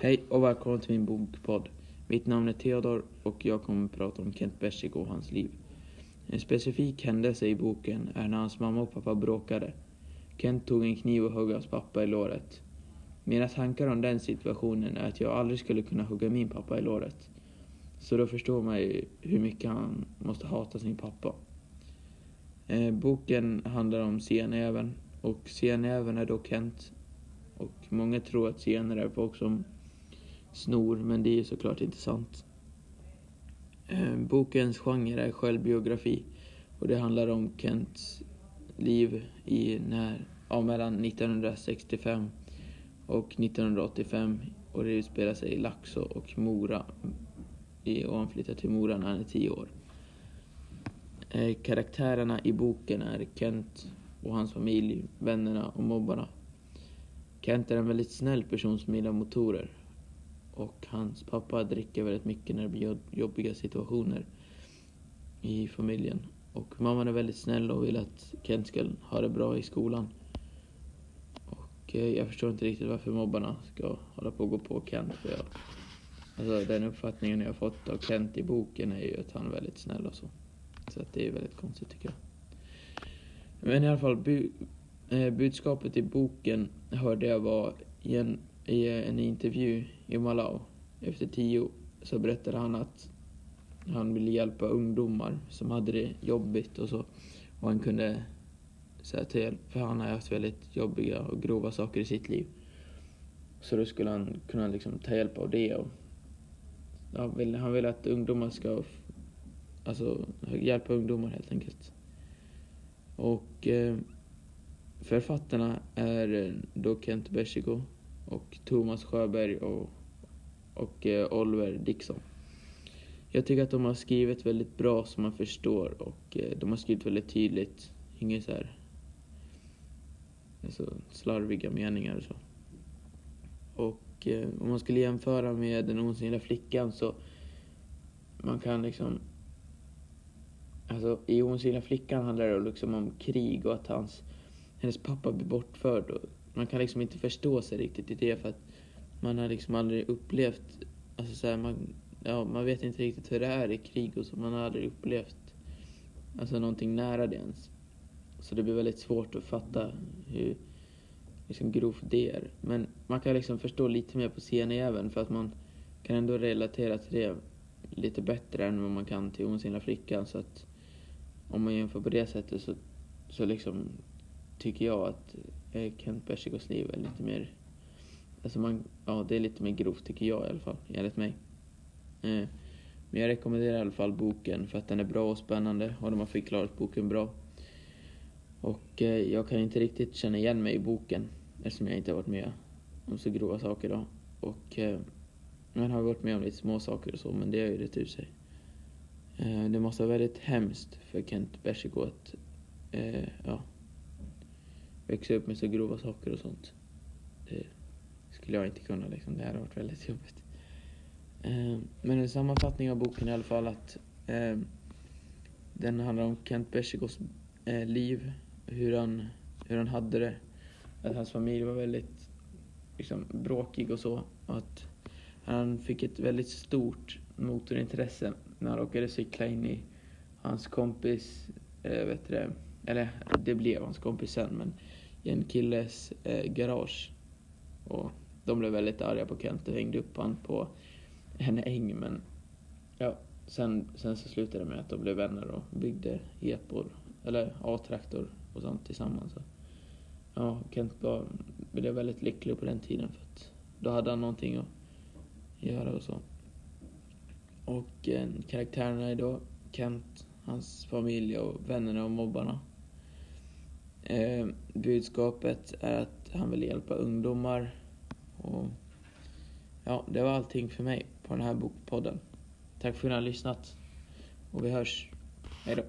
Hej och välkommen till min bokpodd. Mitt namn är Theodor och jag kommer att prata om Kent Bersik och hans liv. En specifik händelse i boken är när hans mamma och pappa bråkade. Kent tog en kniv och högg hans pappa i låret. Mina tankar om den situationen är att jag aldrig skulle kunna hugga min pappa i låret. Så då förstår man ju hur mycket han måste hata sin pappa. Eh, boken handlar om senäven och senäven är då Kent. Och många tror att sener är folk som snor, men det är ju såklart inte sant. Eh, bokens genre är självbiografi och det handlar om Kents liv i när, ja, mellan 1965 och 1985 och det utspelar sig i Laxå och Mora i, och han flyttar till Mora när han är tio år. Eh, karaktärerna i boken är Kent och hans familj, vännerna och mobbarna. Kent är en väldigt snäll person som gillar motorer och hans pappa dricker väldigt mycket när det blir jobbiga situationer i familjen. Och mamman är väldigt snäll och vill att Kent ska ha det bra i skolan. Och eh, jag förstår inte riktigt varför mobbarna ska hålla på och gå på Kent. För jag, alltså den uppfattningen jag har fått av Kent i boken är ju att han är väldigt snäll och så. Så att det är väldigt konstigt tycker jag. Men i alla fall, bu eh, budskapet i boken hörde jag var i en intervju i Malau. Efter tio så berättade han att han ville hjälpa ungdomar som hade det jobbigt och så. Och han kunde säga till hjälp, för han har haft väldigt jobbiga och grova saker i sitt liv. Så då skulle han kunna liksom ta hjälp av det. Och, ja, han vill att ungdomar ska alltså, hjälpa ungdomar helt enkelt. Och eh, författarna är då Kent Bessigo och Thomas Sjöberg och och eh, Oliver Dixon. Jag tycker att de har skrivit väldigt bra så man förstår och eh, de har skrivit väldigt tydligt. Inga så här alltså, slarviga meningar och så. Och eh, om man skulle jämföra med Den osynliga flickan så man kan liksom Alltså i Osynliga flickan handlar det liksom om krig och att hans, hennes pappa blir bortförd. Och man kan liksom inte förstå sig riktigt i det för att man har liksom aldrig upplevt, alltså så här, man, ja, man vet inte riktigt hur det är i krig och så, man har aldrig upplevt alltså någonting nära det ens. Så det blir väldigt svårt att fatta hur liksom grovt det är. Men man kan liksom förstå lite mer på även för att man kan ändå relatera till det lite bättre än vad man kan till Osynliga flickan. Så att om man jämför på det sättet så, så liksom tycker jag att Eh, Kent Bersikos liv är lite mer Alltså man, ja, det är lite mer grovt tycker jag i alla fall, enligt mig. Eh, men jag rekommenderar i alla fall boken för att den är bra och spännande och de har förklarat boken bra. Och eh, jag kan inte riktigt känna igen mig i boken eftersom jag inte har varit med om så grova saker då. Och eh, man har varit med om lite små saker och så, men det har ju rätt ut sig. Eh, det måste vara väldigt hemskt för Kent Bersiko att eh, ja, växa upp med så grova saker och sånt. Det, skulle jag inte kunna. Liksom. Det hade varit väldigt jobbigt. Ehm, men en sammanfattning av boken i alla fall att ehm, den handlar om Kent Bersikos eh, liv, hur han, hur han hade det. Att hans familj var väldigt liksom, bråkig och så. Och att han fick ett väldigt stort motorintresse när han råkade cykla in i hans kompis, eh, äh, vet det, eller det blev hans kompis sen, men i en killes eh, garage. Och de blev väldigt arga på Kent och hängde upp han på en äng. Men ja, sen, sen så slutade det med att de blev vänner och byggde epor, eller A-traktor och sånt tillsammans. Så, ja, Kent var, blev väldigt lycklig på den tiden för att då hade han någonting att göra och så. Och eh, karaktärerna idag, Kent, hans familj och vännerna och mobbarna. Eh, budskapet är att han vill hjälpa ungdomar och ja, det var allting för mig på den här bokpodden. Tack för att ni har lyssnat. Och vi hörs. Hej då.